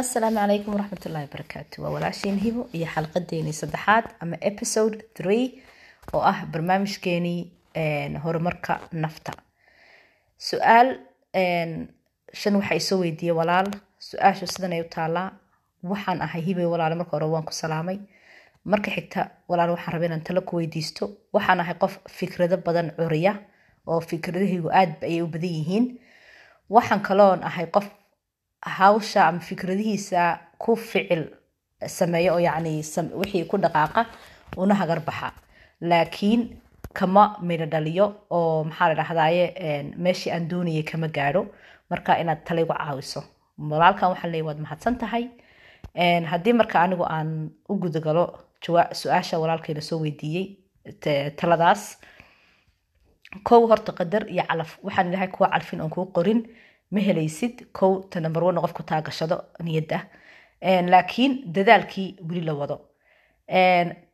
asalaamu calaykum waraxmatullaahi barakaatu waa walaashiin hibo iyo xalqadeenii saddexaad ama episode three oo ah barnaamijkeenii horumarka nafta. Su'aal shan waxaa isoo weydiiyey walaal. Su'aashu sidan ay u taalaa waxaan ahay hibay walaale marka hore waan ku salaamay. Marka xigta walaal waxaan rabay inaan talo ku weydiisto. Waxaan ahay qof fikrado badan curiya oo fikradahaygu aad ayay u badan yihiin. Waxaan kaloon ahay qof hawsha ama fikradihiisa ku ficil sameeyo oo yacni wixii ku dhaqaaqa una hagar baxa laakiin kama midho dhaliyo oo maxaa la dhahdaye meeshii aan doonayay kama gaadho. Marka inaad tala igu caawiso. Walaalkan waxaan leeyahy waad mahadsan tahay. Haddii marka anigu aan u gudagalo su'aasha walaalkayna soo weydiiyey taladaas kow horta qadar iyo calaf. Waxaan ilahay kuwa calfin oon kuu qorin ma helaysid kow ta number one qofku taagashado niyadda. Laakiin dadaalkii weli la wado.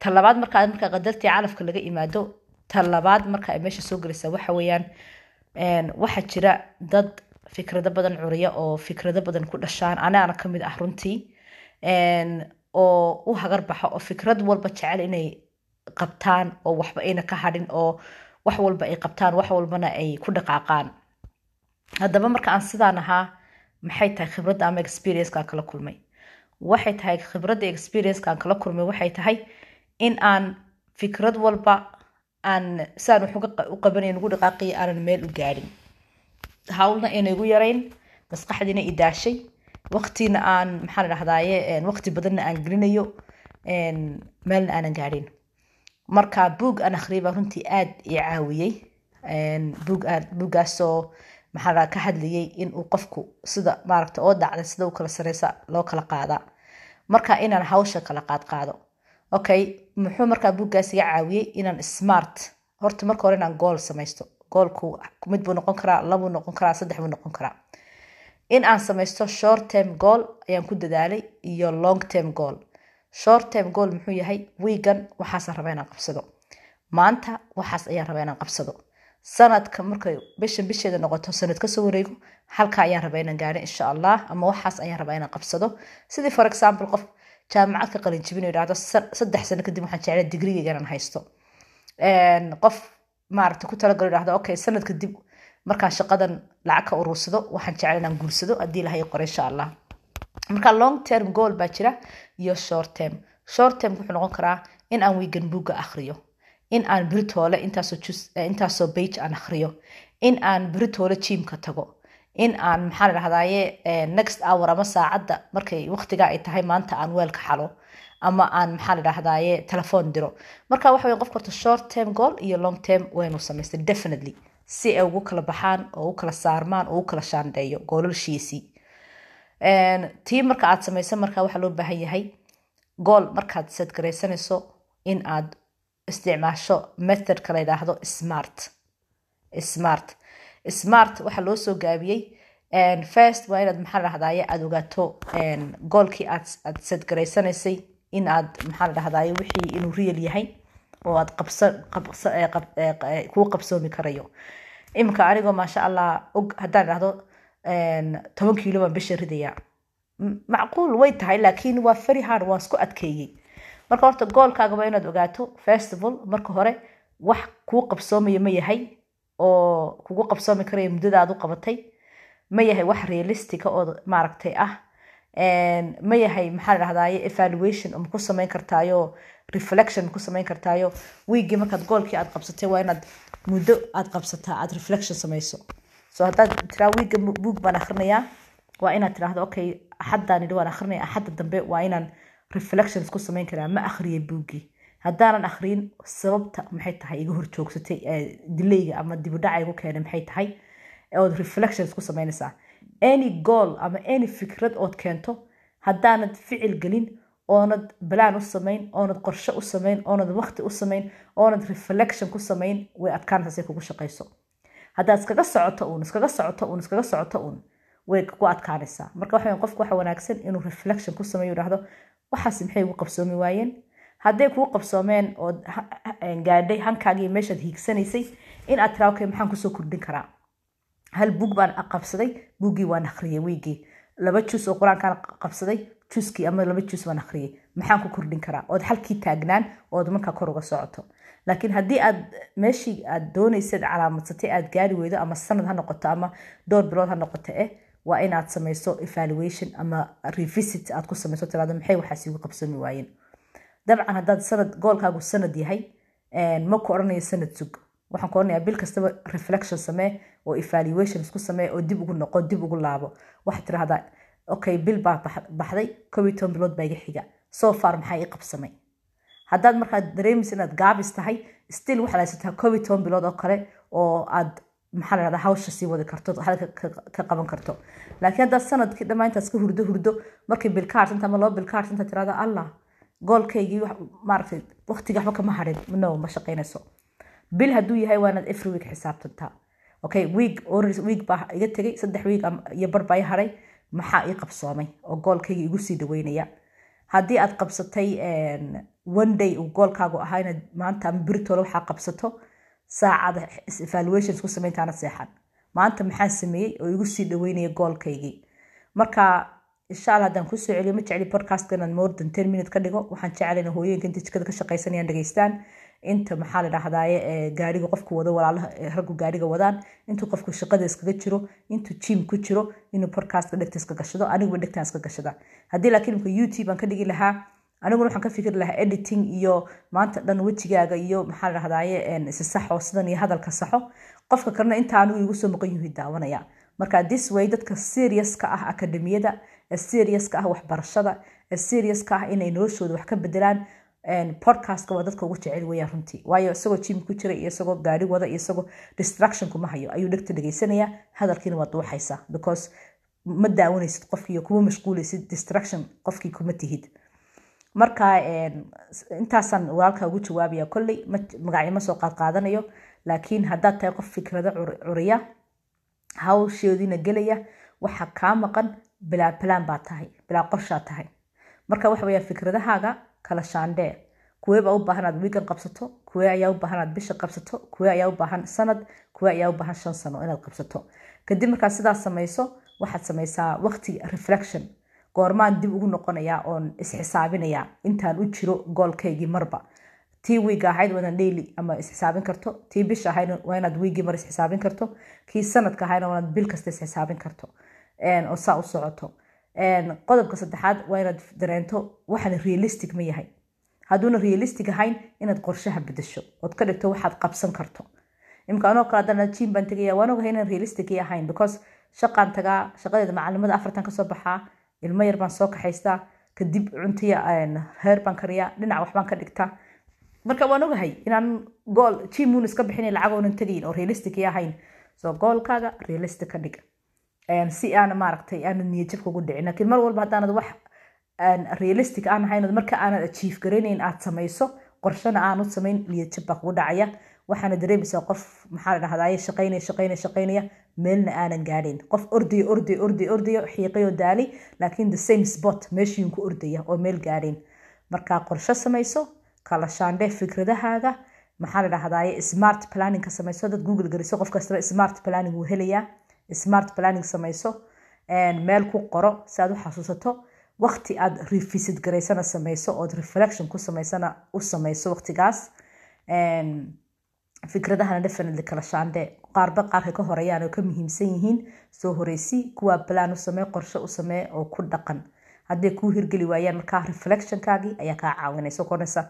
Ta labaad markaa marka qadartii calafka laga imaado ta labaad marka ay meesha soo gelaysaa waxa weeyaan waxaa jira dad fikrado badan curiya oo fikrado badan ku dhashaan. Anaana ka mid ah runtii. Oo u hagar baxo oo fikrad walba jecel inay qabtaan oo waxba ayna ka hadhin oo wax walba ay qabtaan wax walbana ay ku dhaqaaqaan haddaba marka aan sidaan ahaa maxay tahay khibradda ama experiencekaan kala kulmay? Waxay tahay khibradda experiencekaan kala kulmay waxay tahay in aan fikrad walba aan sidaan wax u qabanayn ugu dhaqaaqaya aanan meel u gaadhin hawlna ayna igu yarayn maskaxdiina i daashay. Waqtina aan maxaa la dhahdaye waqti badanna aan gelinayo meelna aanan gaadhin marka buug aan akhriyay baa runtii aad i caawiyey buug aan buuggaasoo maxaa ka hadlayay in uu qofku sida maaragta oo dhacda sida u sareysa loo kala qaadaa marka inaan hawsha kala qaad qaado. Okay muxuu markaa buuggaas iga caawiyey inaan smart horta marka hore inaan gool samaysto. Goolku mid buu noqon karaa labuu noqon karaa saddex buu noqon karaa. In aan samaysto short term goal ayaan ku dadaalay iyo long term goal. Short term goal muxuu yahay wiigan waxaasaan rabaa inaan qabsado. Maanta waxaas ayaan rabaa inaan qabsado sanadka markay bishan bisheeda noqoto sanad ka soo wareego halka ayaan rabaa inaan gaadho insha allah ama waxaas ayaan rabaa inaan qabsado. Sidii for example qof jaamacad ka qalin jibin idhahdo saddex sano kadib waxaan jeclaa digrigayga inaan haysto. Qof maaragta ku talagalo idhahdo okay sanad kadib markaan shaqadan lacag ka urursado waxaan jeclaa inaan guursado haddii ilahay qoro insha allah. Marka long term goal baa jira iyo short term. Short term wuxuu noqon karaa in aan wiigan buugga akhriyo in aan beritoole intaasoo bage aan akhriyo. In aan beritoole jiimka tago. In aan maxaa la dhahdaye next hour ama saacadda markay waqtiga ay tahay maanta aan weelka xalo. Ama aan maxaa la dhahdaye telefoon diro. Marka waxa wey qofka horta short term goal iyo long term waynu samaystay definitely. Si ay ugu kala baxaan oo u kala saarmaan oo u kala shaandheeyo goolalshiisii tii marka aad samaysa marka waxaa loo baahan yahay gool markaad sadgaraysanayso in aad isticmaasho methodka la yidhaahdo smart. Smart. Smart waxaa loo soo gaabiyey first waa inaad maxaa la dhahdaye aada ogaato goolkii aad sadgaraysanaysay in aad maxaa la dhahdaye wixii inuu real yahay oo aad kuu qabsoomi karayo. Iminka anigoo maasha allah og haddaan idhahdo toban kiilo baan bisha ridayaa. Macquul way tahay laakiin waa very hard waan isku adkeeyey marka horta goolkaaga inaad ogaato festival marka hore wax kuu qabsoomaya ma yahay oo kugu qabsoomi karaya muddadaad u qabatay. Ma yahay wax realistica oo maaragtay ah. Ma yahay maxaa la dhahdaye evaluation ma ku samayn kartaayo reflection ma ku samayn kartaayo. Wiigii markaad goolkii aad qabsatay waa inaad muddo aad qabsataa aad reflection samayso. So haddaad tiraa wiiga buug baan akhrinayaa waa inaad tirahdo okay axaddaan idhi waan akhrinaya axadda dambe waa inaan reflections ku samayn karaa ma akhriyay buuggii haddaanan akhriyin sababta maxay tahay iga horjoogsatay dilayga ama dibudhaca igu keenay maxay tahay? Ood reflections ku samaynaysaa. Any goal ama any fikrad ood keento haddaanad ficil gelin oonad balaan u samayn oonad qorshe u samayn oonad waqti u samayn oonad reflection ku samayn way adkaanaysaa kugu shaqayso haddaad iskaga socoto uun iskaga socoto uun iskaga socoto uun way ku adkaanaysaa. Marka waxa qofku waxa wanaagsan inuu reflection ku sameeyo idhaahdo waxaas maxay ugu qabsoomi waayeen? Hadday kuu qabsoomeen oo gaadhay hankaagii meeshaad hiigsanaysay in aad tiraa okay maxaan ku soo kordhin karaa. Hal buug baan qabsaday buuggii waan akhriyay wiigii laba juus oo qur'aankaan qabsaday juuskii ama laba juus baan akhriyay maxaan ku kordhin karaa? Ood halkii taagnaan ood markaa kor uga socoto. Laakiin haddii aad meeshii aad doonaysad calaamadsatay aad gaari weydo ama sanad ha noqoto ama dhowr bilood ha noqoto eh waa inaad samayso evaluation ama revisit aad ku samayso tiraado maxay waxaas igu qabsami waayeen dabcan haddaad sanad goolkaagu sanad yahay ma ku odhanayo sanad sug. Waxaan ku odhanayaa bil kastaba reflection samee oo evaluation isku samee oo dib ugu noqo dib ugu laabo. Waxaad tirahdaa okay bil baa baxday kow iyo bilood baa iga xiga so far maxaa ii qabsamay? Haddaad markaad dareemaysa inaad gaabis tahay still waxaad haysataa kow iyo toban bilood oo kale oo aad maxaa la dhahdaa hawsha sii wadi karto halka ka qaban karto. Laakiin haddaad sannadkii dhammaan intaas ka hurdo hurdo markii bil ka harsanta ama laba bil ka harsanta tirahda allah goolkaygii maaragtay waqtiga waxba kama harin no ma shaqaynayso. Bil hadduu yahay waa every week xisaabtantaa okay week week baa iga tegay saddex week iyo bar baa i haray maxaa ii qabsoomay oo goolkayga igu sii dhaweynaya haddii aad qabsatay one day uu goolkaagu ahaa inaad maanta ama beritoola waxaa qabsato saacada evaluations ku samayntaana seexan. Maanta maxaan sameeyey oo igu sii dhaweynaya goolkaygii. Marka insha alla haddaan ku soo celiyo ma jecli podcastka inaan more than ten minute ka dhigo. Waxaan jeclayna hooyooyinka inta jikada ka shaqaysanayaan dhageystaan inta maxaa la dhahdaye gaariga qofku wado walaalaha raggu gaariga wadaan. Intuu qofku shaqada iskaga jiro intuu jim ku jiro inuu podcastka dhegta iska gashado aniguba dhegtaan iska gashada. Haddii laakiin imka youtube aan ka dhigi lahaa aniguna waxaan ka fikiri lahaa editing iyo maanta dhan wejigaaga iyo maxaa la dhahdaye isi saxo sidan iyo hadalka saxo. Qofka kalena inta anigu igu soo maqan yuhi daawanaya. Marka this way dadka seriouska ah akademiyada ee seriouska ah waxbarashada ee seriouska ah inay noloshooda wax ka bedelaan podcastka waa dadka ugu jecel weeyaan runtii. Waayo isagoo jim ku jira iyo isagoo gaari wada iyo isagoo distraction kuma hayo. Ayuu dhegta dhegeysanaya hadalkiina waa duuxaysa because ma daawanaysid qofkii kuma mashquulaysid distraction qofkii kuma tihid marka intaasaan walaalka ugu jawaabaya kolley magacyo ma soo qaadqaadanayo laakiin haddaad tahay qof fikrado curiya hawsheediina gelaya waxa kaa maqan bilaa plan baa tahay bilaa qorshaa tahay. Marka waxa fikradahaaga kala shaandhee kuwee baa u baahan aad wiigan qabsato kuwee ayaa u baahan aad bisha qabsato kuwee ayaa u baahan sanad kuwee ayaa u baahan shan sano inaad qabsato. Kadib markaad sidaas samayso waxaad samaysaa waqti reflection goormaan dib ugu noqonayaa oon isxisaabinayaa intaan u jiro goolkaygii marba. Tii wiiga ahayd waa inaad daily ama isxisaabin karto. Tii bisha ahayd waa wiigii mar isxisaabin karto. Kii sanadka ahayd waa bil kasta isxisaabin karto. Oo saa u socoto. Qodobka saddexaad waa dareento waxaan realistic ma yahay. Hadduuna realistic ahayn inaad qorshaha bedesho. Ood ka dhigto waxaad qabsan karto. Imka anoo kale haddana jim baan tegaya waan inaan realistic ahayn because shaqaan tagaa shaqadeeda macalimada afartan ka soo baxaa ilmo yar baan soo kaxaystaa kadib cuntiya heer baan kariyaa dhinac waxbaan ka dhigtaa marka waan ogahay inaan gool jimuun iska bixin lacag oonan oo realistic ahayn. So goolkaaga realistic ka dhig. Si aan maaragtay aanad niyajab kugu dhicin. Laakiin mar walba haddaanad wax realistic aan ahayn marka aanad achieve garaynayn aad samayso qorshana aanu samayn niyajab baa kugu dhacaya waxaana dareemaysaa qof maxaa la dhahdaye shaqaynaya shaqaynaya shaqaynaya meelna aanan gaadhayn qof ordayo ordayo ordayo ordayo xiiqayo daalay laakiin the same spot meeshiin ku ordaya oo meel gaadhayn markaa qorsho samayso kala shaandhee fikradahaaga maxaa la dhahdaye smart planning ka samayso. Dad google gariso qof kastaba smart planning wuu helayaa. Smart planning samayso meel ku qoro si aad u xasuusato waqti aad revisit garaysana samayso ood reflection ku samaysana u samayso waqtigaas fikradahana definitely kala shaandhe qaarba qaarka ka horeeyaan oo ka muhiimsan yihiin soo horeysi kuwaa plan u samee qorshe u samee oo ku dhaqan. Hadday kuu hirgeli waayaan markaa reflectionkaagii ayaa kaa caawinaysa kornaysa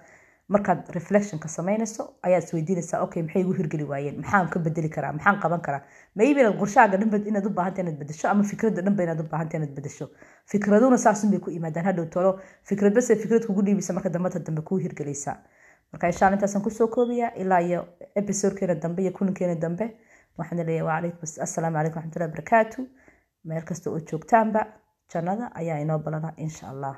markaad reflectionka samaynayso ayaad isweydiinaysaa okay maxay igu hirgeli waayeen? Maxaan ka bedeli karaa? Maxaan qaban karaa? Maybe inaad qorshahaaga dhanba inaad u baahanta inaad bedesho ama fikradda dhanba inaad u baahanta inaad bedesho fikraduna saasun ku yimaadaan hadhow tolo fikrad base fikrad kugu dhiibisa marka dambata dambe kuu hirgelaysaa marka insha alla intaasaan ku soo koobayaa ilaa iyo episodekeena dambe iyo kulankeena dambe waxaan leeyahay assalaamu calaykum waxmatullahi barakaatu meel kasta oo joogtaanba jannada ayaa inoo balana insha allah